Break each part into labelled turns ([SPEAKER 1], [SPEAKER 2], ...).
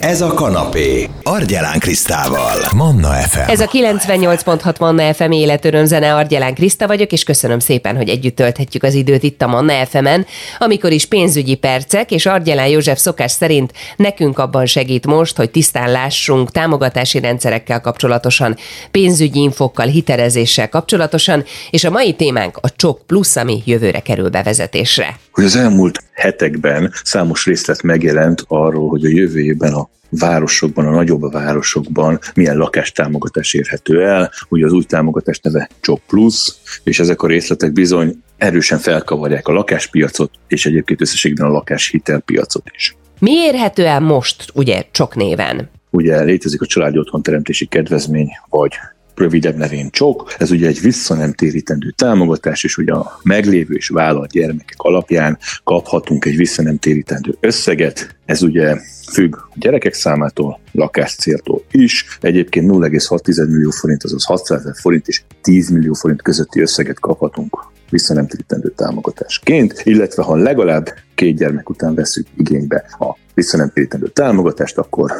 [SPEAKER 1] Ez a kanapé. Argyelán Krisztával. Manna FM.
[SPEAKER 2] Ez a 98.6 Manna FM életörömzene, Argyelán Kriszta vagyok, és köszönöm szépen, hogy együtt tölthetjük az időt itt a Manna FM-en, amikor is pénzügyi percek, és Argyelán József szokás szerint nekünk abban segít most, hogy tisztán lássunk támogatási rendszerekkel kapcsolatosan, pénzügyi infokkal, hitelezéssel kapcsolatosan, és a mai témánk a Csok Plusz, ami jövőre kerül bevezetésre.
[SPEAKER 3] Hogy az elmúlt hetekben számos részlet megjelent arról, hogy a jövő évben a városokban, a nagyobb városokban milyen lakástámogatás érhető el. Ugye az új támogatás neve Csok Plus, és ezek a részletek bizony erősen felkavarják a lakáspiacot, és egyébként összességben a lakáshitelpiacot is.
[SPEAKER 2] Mi érhető el most, ugye, Csok néven?
[SPEAKER 3] Ugye létezik a családi otthonteremtési kedvezmény, vagy rövidebb nevén csok. Ez ugye egy visszanemtérítendő támogatás, és ugye a meglévő és vállalt gyermekek alapján kaphatunk egy visszanemtérítendő összeget. Ez ugye függ a gyerekek számától, lakáscéltól is. Egyébként 0,6 millió forint, azaz 600 ezer forint és 10 millió forint közötti összeget kaphatunk visszanemtérítendő támogatásként, illetve ha legalább két gyermek után veszük igénybe a visszanemtérítendő támogatást, akkor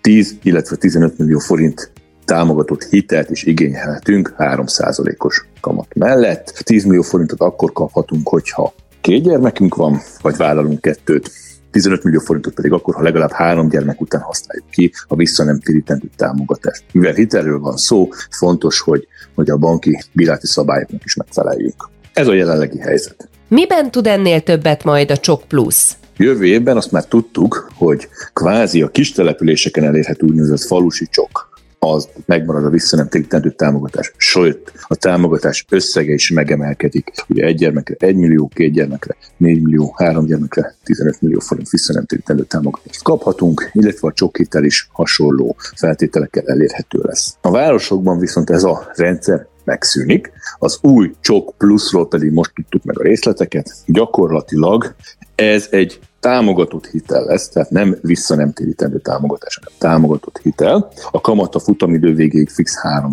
[SPEAKER 3] 10, illetve 15 millió forint támogatott hitelt is igényelhetünk 3%-os kamat mellett. 10 millió forintot akkor kaphatunk, hogyha két gyermekünk van, vagy vállalunk kettőt, 15 millió forintot pedig akkor, ha legalább három gyermek után használjuk ki a vissza nem térítendő támogatást. Mivel hitelről van szó, fontos, hogy, hogy a banki bíráti szabályoknak is megfeleljünk. Ez a jelenlegi helyzet.
[SPEAKER 2] Miben tud ennél többet majd a Csok Plus?
[SPEAKER 3] Jövő évben azt már tudtuk, hogy kvázi a kis településeken elérhető úgynevezett falusi csok az megmarad a visszanemtérítendő támogatás. Sőt, a támogatás összege is megemelkedik. Ugye egy gyermekre 1 millió, két gyermekre 4 millió, három gyermekre 15 millió forint visszanemtérítendő támogatást kaphatunk, illetve a csokhitel is hasonló feltételekkel elérhető lesz. A városokban viszont ez a rendszer megszűnik. Az új Csok Pluszról pedig most tudtuk meg a részleteket. Gyakorlatilag ez egy támogatott hitel lesz, tehát nem vissza nem térítendő támogatás, hanem támogatott hitel. A kamat a futamidő végéig fix 3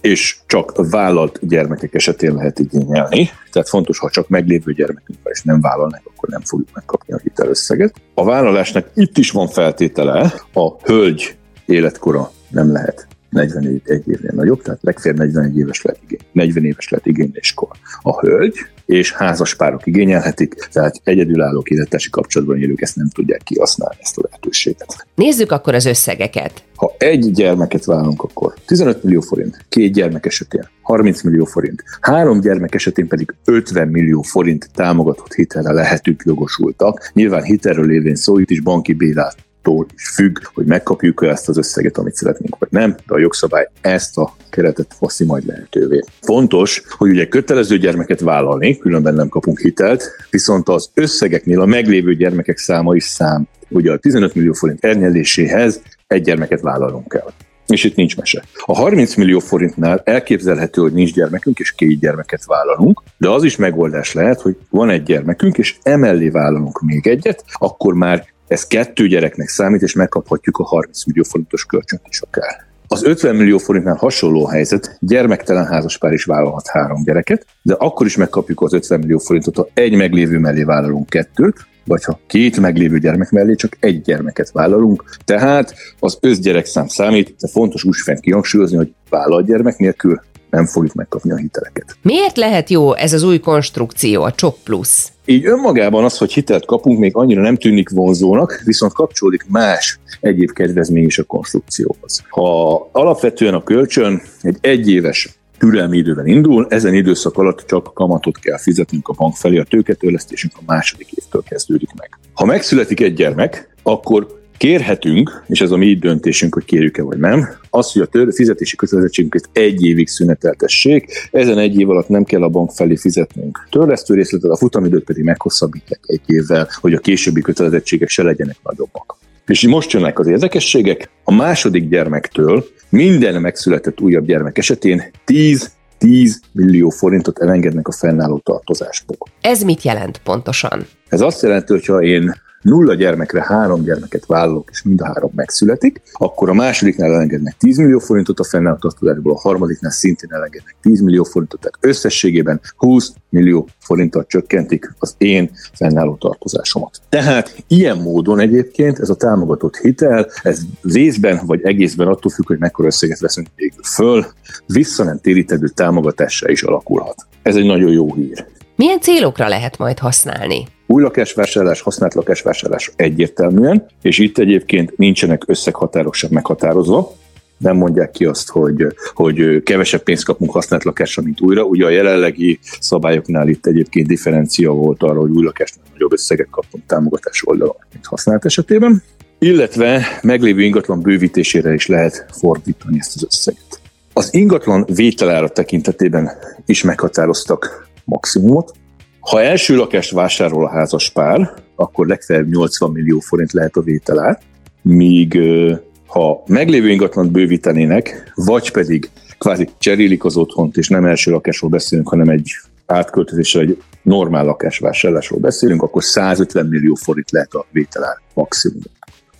[SPEAKER 3] és csak vállalt gyermekek esetén lehet igényelni. Tehát fontos, ha csak meglévő gyermekünk van és nem vállalnak, akkor nem fogjuk megkapni a hitelösszeget. A vállalásnak itt is van feltétele, a hölgy életkora nem lehet 41 évnél nagyobb, tehát legfeljebb 41 éves lehet igény, 40 éves lehet igényléskor. A hölgy és házas párok igényelhetik, tehát egyedülálló élettársi kapcsolatban élők ezt nem tudják kihasználni, ezt a lehetőséget.
[SPEAKER 2] Nézzük akkor az összegeket.
[SPEAKER 3] Ha egy gyermeket vállalunk, akkor 15 millió forint, két gyermek esetén 30 millió forint, három gyermek esetén pedig 50 millió forint támogatott hitelre lehetünk jogosultak. Nyilván hitelről lévén szó, itt is banki bélát attól is függ, hogy megkapjuk ezt az összeget, amit szeretnénk, vagy nem, de a jogszabály ezt a keretet faszi majd lehetővé. Fontos, hogy ugye kötelező gyermeket vállalni, különben nem kapunk hitelt, viszont az összegeknél a meglévő gyermekek száma is szám. Ugye a 15 millió forint ernyeléséhez egy gyermeket vállalunk kell. És itt nincs mese. A 30 millió forintnál elképzelhető, hogy nincs gyermekünk, és két gyermeket vállalunk, de az is megoldás lehet, hogy van egy gyermekünk, és emellé vállalunk még egyet, akkor már ez kettő gyereknek számít, és megkaphatjuk a 30 millió forintos kölcsönt is akár. Az 50 millió forintnál hasonló helyzet, gyermektelen házaspár is vállalhat három gyereket, de akkor is megkapjuk az 50 millió forintot, ha egy meglévő mellé vállalunk kettőt, vagy ha két meglévő gyermek mellé csak egy gyermeket vállalunk. Tehát az összgyerekszám számít, de fontos úgy fent kihangsúlyozni, hogy vállalt gyermek nélkül nem fogjuk megkapni a hiteleket.
[SPEAKER 2] Miért lehet jó ez az új konstrukció, a Csok Plus?
[SPEAKER 3] Így önmagában az, hogy hitelt kapunk, még annyira nem tűnik vonzónak, viszont kapcsolódik más egyéb kedvezmény is a konstrukcióhoz. Ha alapvetően a kölcsön egy egyéves türelmi időben indul, ezen időszak alatt csak kamatot kell fizetnünk a bank felé, a tőketörlesztésünk a második évtől kezdődik meg. Ha megszületik egy gyermek, akkor Kérhetünk, és ez a mi döntésünk, hogy kérjük-e vagy nem, az, hogy a tör- fizetési kötelezettségünket egy évig szüneteltessék, ezen egy év alatt nem kell a bank felé fizetnünk törlesztő részletet, a futamidőt pedig meghosszabbítják egy évvel, hogy a későbbi kötelezettségek se legyenek nagyobbak. És most jönnek az érdekességek, a második gyermektől minden megszületett újabb gyermek esetén 10 10 millió forintot elengednek a fennálló tartozásból.
[SPEAKER 2] Ez mit jelent pontosan?
[SPEAKER 3] Ez azt jelenti, hogy ha én nulla gyermekre három gyermeket vállalok, és mind a három megszületik, akkor a másodiknál elengednek 10 millió forintot a fennálló tartozásból, a harmadiknál szintén elengednek 10 millió forintot, tehát összességében 20 millió forinttal csökkentik az én fennálló tartozásomat. Tehát ilyen módon egyébként ez a támogatott hitel, ez részben vagy egészben attól függ, hogy mekkora összeget veszünk végül föl, vissza nem térítedő támogatással is alakulhat. Ez egy nagyon jó hír.
[SPEAKER 2] Milyen célokra lehet majd használni?
[SPEAKER 3] Új lakásvásárlás, használt lakásvásárlás egyértelműen, és itt egyébként nincsenek összeghatárok sem meghatározva, nem mondják ki azt, hogy, hogy kevesebb pénzt kapunk használt lakásra, mint újra. Ugye a jelenlegi szabályoknál itt egyébként differencia volt arra, hogy új lakásnál nagyobb összeget kapunk támogatás oldalon, mint használt esetében. Illetve meglévő ingatlan bővítésére is lehet fordítani ezt az összeget. Az ingatlan vételára tekintetében is meghatároztak maximumot. Ha első lakást vásárol a házas pár, akkor legfeljebb 80 millió forint lehet a vételár, míg ha meglévő ingatlant bővítenének, vagy pedig kvázi cserélik az otthont, és nem első lakásról beszélünk, hanem egy átköltözésre, egy normál lakásvásárlásról beszélünk, akkor 150 millió forint lehet a vételár maximum.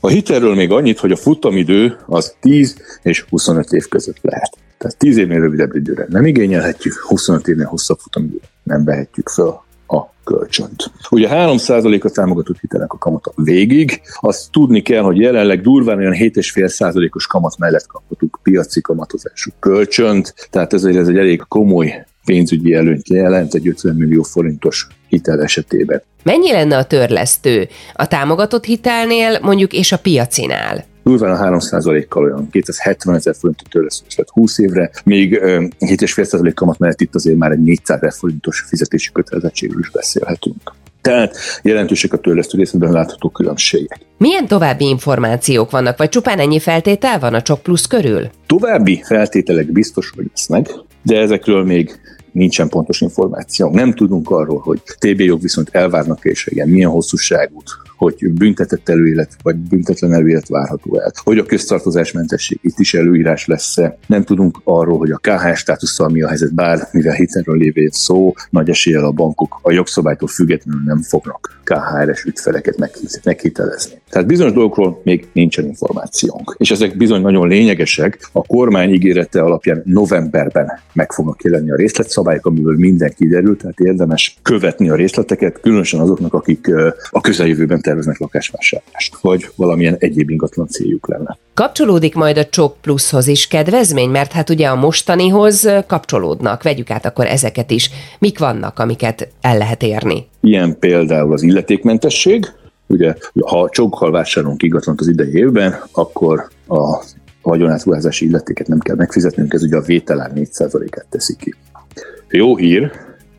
[SPEAKER 3] A hitelről még annyit, hogy a futamidő az 10 és 25 év között lehet. Tehát 10 évnél rövidebb időre nem igényelhetjük, 25 évnél hosszabb futamidőre nem vehetjük föl a kölcsönt. Ugye 3% a támogatott hitelek a kamata végig, azt tudni kell, hogy jelenleg durván olyan 7,5%-os kamat mellett kaphatunk piaci kamatozású kölcsönt, tehát ez egy, ez egy elég komoly pénzügyi előnyt jelent egy 50 millió forintos hitel esetében.
[SPEAKER 2] Mennyi lenne a törlesztő a támogatott hitelnél, mondjuk, és a piacinál?
[SPEAKER 3] Durván a 3%-kal olyan 270 ezer forintot törlesztés lett 20 évre, még 7,5% kamat mellett itt azért már egy 400 ezer forintos fizetési kötelezettségről is beszélhetünk. Tehát jelentősek a törlesztő részben látható különbségek.
[SPEAKER 2] Milyen további információk vannak, vagy csupán ennyi feltétel van a Csok Plusz körül?
[SPEAKER 3] További feltételek biztos, hogy lesznek, de ezekről még nincsen pontos információ. Nem tudunk arról, hogy TB jog viszont elvárnak és igen, milyen hosszúságút, hogy büntetett előélet vagy büntetlen előélet várható el. Hogy a köztartozásmentesség itt is előírás lesz-e. Nem tudunk arról, hogy a KH státusszal mi a helyzet, bár mivel hitelről lévén szó, nagy eséllyel a bankok a jogszabálytól függetlenül nem fognak KHR-es ügyfeleket meghitelezni. Tehát bizonyos dolgokról még nincsen információnk. És ezek bizony nagyon lényegesek. A kormány ígérete alapján novemberben meg fognak jelenni a részletszabályok, amiből minden kiderül, tehát érdemes követni a részleteket, különösen azoknak, akik a közeljövőben terveznek lakásvásárlást, vagy valamilyen egyéb ingatlan céljuk lenne.
[SPEAKER 2] Kapcsolódik majd a Csok Pluszhoz is kedvezmény, mert hát ugye a mostanihoz kapcsolódnak. Vegyük át akkor ezeket is. Mik vannak, amiket el lehet érni?
[SPEAKER 3] Ilyen például az illetékmentesség, ugye ha csokkal vásárolunk ingatlant az idei évben, akkor a vagyonátruházási illetéket nem kell megfizetnünk, ez ugye a vételár 4%-át teszi ki. Jó hír,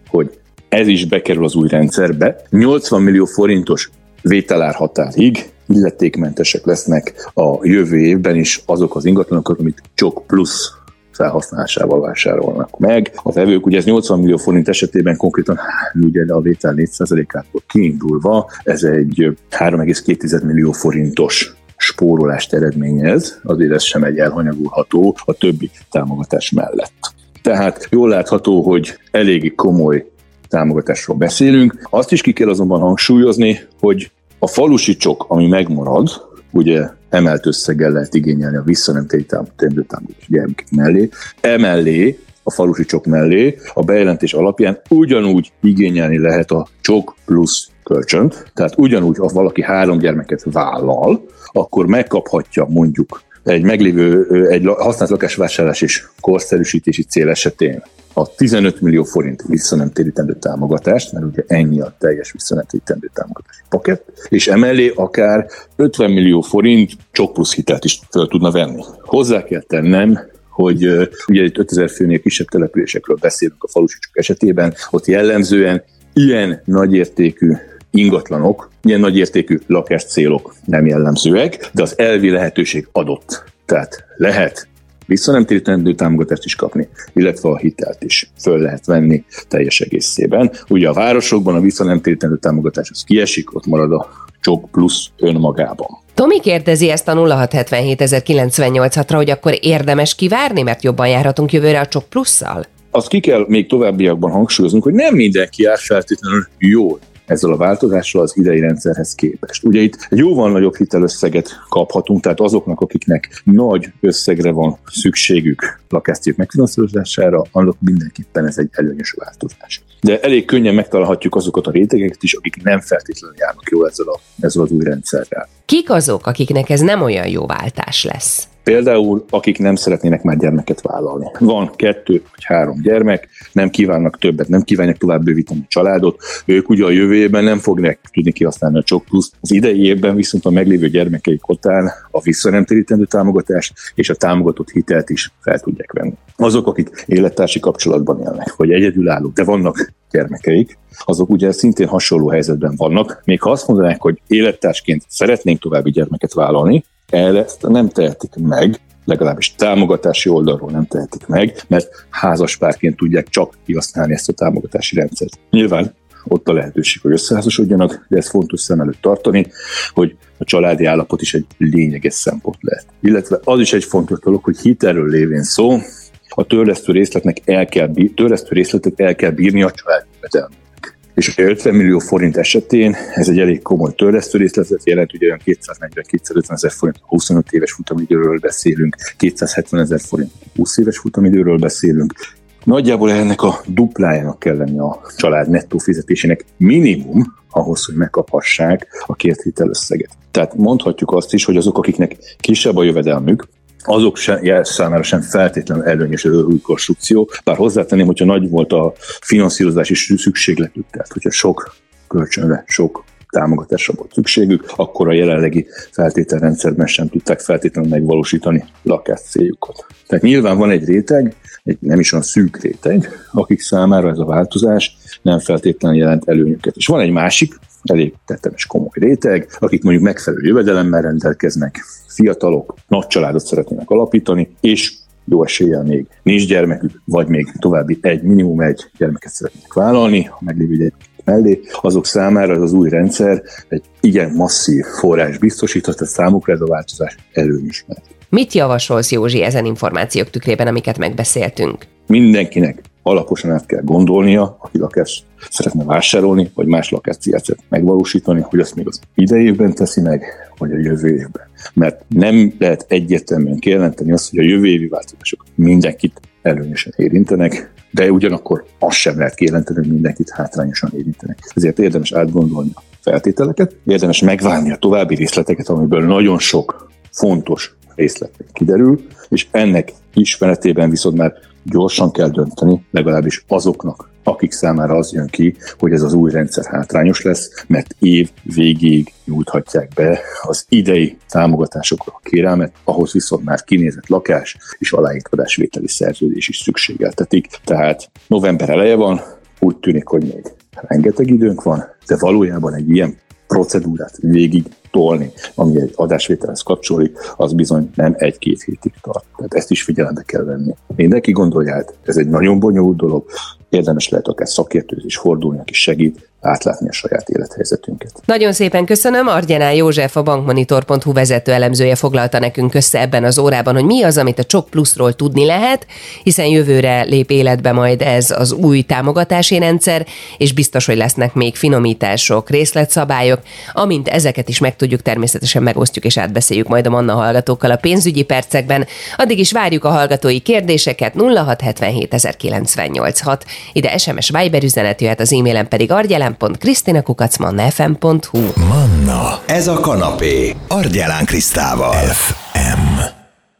[SPEAKER 3] hogy ez is bekerül az új rendszerbe. 80 millió forintos vételár határig illetékmentesek lesznek a jövő évben is azok az ingatlanok, amit csak plusz felhasználásával vásárolnak meg. A vevők ugye ez 80 millió forint esetében konkrétan ugye a vétel 4%-ától kiindulva, ez egy 3,2 millió forintos spórolást eredményez, azért ez sem egy elhanyagolható a többi támogatás mellett. Tehát jól látható, hogy eléggé komoly támogatásról beszélünk. Azt is ki kell azonban hangsúlyozni, hogy a falusi csok, ami megmarad, ugye emelt összeggel lehet igényelni a visszanemtérítendő támogatás gyermekek mellé, emellé a falusi csok mellé a bejelentés alapján ugyanúgy igényelni lehet a csok plusz kölcsönt, tehát ugyanúgy, ha valaki három gyermeket vállal, akkor megkaphatja mondjuk egy meglévő, egy használt lakásvásárlás és korszerűsítési cél esetén a 15 millió forint visszanemtérítendő támogatást, mert ugye ennyi a teljes visszanemtérítendő támogatási paket, és emellé akár 50 millió forint csok plusz hitelt is fel tudna venni. Hozzá kell tennem, hogy ugye itt 5000 főnél kisebb településekről beszélünk a falusicsok esetében, ott jellemzően ilyen nagyértékű ingatlanok, ilyen nagyértékű lakáscélok nem jellemzőek, de az elvi lehetőség adott. Tehát lehet vissza nem térítendő támogatást is kapni, illetve a hitelt is föl lehet venni teljes egészében. Ugye a városokban a vissza nem térítendő támogatás az kiesik, ott marad a csok plusz önmagában.
[SPEAKER 2] Tomi kérdezi ezt a 0677 ra hogy akkor érdemes kivárni, mert jobban járhatunk jövőre a csok plusszal?
[SPEAKER 3] Azt ki kell még továbbiakban hangsúlyoznunk, hogy nem mindenki jár feltétlenül jól ezzel a változással az idei rendszerhez képest. Ugye itt jóval nagyobb hitelösszeget kaphatunk, tehát azoknak, akiknek nagy összegre van szükségük lakáscég megfinanszírozására, annak mindenképpen ez egy előnyös változás. De elég könnyen megtalálhatjuk azokat a rétegeket is, akik nem feltétlenül járnak jól ezzel, a, ezzel az új rendszerrel.
[SPEAKER 2] Kik azok, akiknek ez nem olyan jó váltás lesz?
[SPEAKER 3] Például, akik nem szeretnének már gyermeket vállalni. Van kettő vagy három gyermek, nem kívánnak többet, nem kívánják tovább bővíteni a családot, ők ugye a jövő évben nem fognak tudni kihasználni a csok plusz. Az idei évben viszont a meglévő gyermekeik után a visszanemtérítendő támogatás és a támogatott hitelt is fel tudják venni. Azok, akik élettársi kapcsolatban élnek, vagy egyedülállók, de vannak gyermekeik, azok ugye szintén hasonló helyzetben vannak. Még ha azt mondanák, hogy élettársként szeretnénk további gyermeket vállalni, erre ezt nem tehetik meg, legalábbis támogatási oldalról nem tehetik meg, mert házaspárként tudják csak kihasználni ezt a támogatási rendszert. Nyilván ott a lehetőség, hogy összeházasodjanak, de ez fontos szem előtt tartani, hogy a családi állapot is egy lényeges szempont lehet. Illetve az is egy fontos dolog, hogy hitelről lévén szó, a törlesztő részletnek el kell, törlesztő részletet el kell bírni a család és 50 millió forint esetén ez egy elég komoly törlesztő részletet jelent, ugye olyan 240-250 ezer forint 25 éves futamidőről beszélünk, 270 ezer forint 20 éves futamidőről beszélünk, Nagyjából ennek a duplájának kell lenni a család nettó fizetésének minimum ahhoz, hogy megkaphassák a kért hitelösszeget. Tehát mondhatjuk azt is, hogy azok, akiknek kisebb a jövedelmük, azok sem, számára sem feltétlenül előnyös az új konstrukció, bár hozzátenném, hogyha nagy volt a finanszírozási szükségletük, tehát hogyha sok kölcsönre, sok támogatásra volt szükségük, akkor a jelenlegi feltételrendszerben sem tudták feltétlenül megvalósítani lakás céljukat. Tehát nyilván van egy réteg, egy nem is olyan szűk réteg, akik számára ez a változás nem feltétlenül jelent előnyöket. És van egy másik, elég tetemes komoly réteg, akik mondjuk megfelelő jövedelemmel rendelkeznek, fiatalok, nagy családot szeretnének alapítani, és jó eséllyel még nincs gyermekük, vagy még további egy, minimum egy gyermeket szeretnék vállalni, ha meglévő gyermekek mellé, azok számára ez az új rendszer egy igen masszív forrás biztosíthat, tehát számukra ez a változás előnyös.
[SPEAKER 2] Mit javasolsz Józsi ezen információk tükrében, amiket megbeszéltünk?
[SPEAKER 3] Mindenkinek alaposan át kell gondolnia, aki lakást szeretne vásárolni, vagy más lakást megvalósítani, hogy azt még az idei évben teszi meg, vagy a jövő évben. Mert nem lehet egyértelműen kijelenteni azt, hogy a jövő évi változások mindenkit előnyösen érintenek, de ugyanakkor azt sem lehet kijelenteni, hogy mindenkit hátrányosan érintenek. Ezért érdemes átgondolni a feltételeket, érdemes megvárni a további részleteket, amiből nagyon sok fontos részlet kiderül, és ennek ismeretében viszont már gyorsan kell dönteni, legalábbis azoknak, akik számára az jön ki, hogy ez az új rendszer hátrányos lesz, mert év végéig nyújthatják be az idei támogatásokra a kérelmet, ahhoz viszont már kinézett lakás és aláírtadásvételi szerződés is szükségeltetik. Tehát november eleje van, úgy tűnik, hogy még rengeteg időnk van, de valójában egy ilyen procedúrát végig tolni, ami egy adásvételhez kapcsolódik, az bizony nem egy-két hétig tart. Tehát ezt is figyelembe kell venni. Mindenki gondolja át, ez egy nagyon bonyolult dolog, érdemes lehet akár szakértőz is fordulni, aki segít, átlátni a saját élethelyzetünket.
[SPEAKER 2] Nagyon szépen köszönöm. Argyenál József, a bankmonitor.hu vezető elemzője foglalta nekünk össze ebben az órában, hogy mi az, amit a Csok Pluszról tudni lehet, hiszen jövőre lép életbe majd ez az új támogatási rendszer, és biztos, hogy lesznek még finomítások, részletszabályok, amint ezeket is meg tudjuk, természetesen megosztjuk és átbeszéljük majd a Manna hallgatókkal a pénzügyi percekben. Addig is várjuk a hallgatói kérdéseket 0677 Ide SMS Viber üzenet jöhet, az e-mailen pedig argyelem argyelán.krisztinakukacmannafm.hu
[SPEAKER 1] Manna, ez a kanapé, Argyelán Krisztával. FM.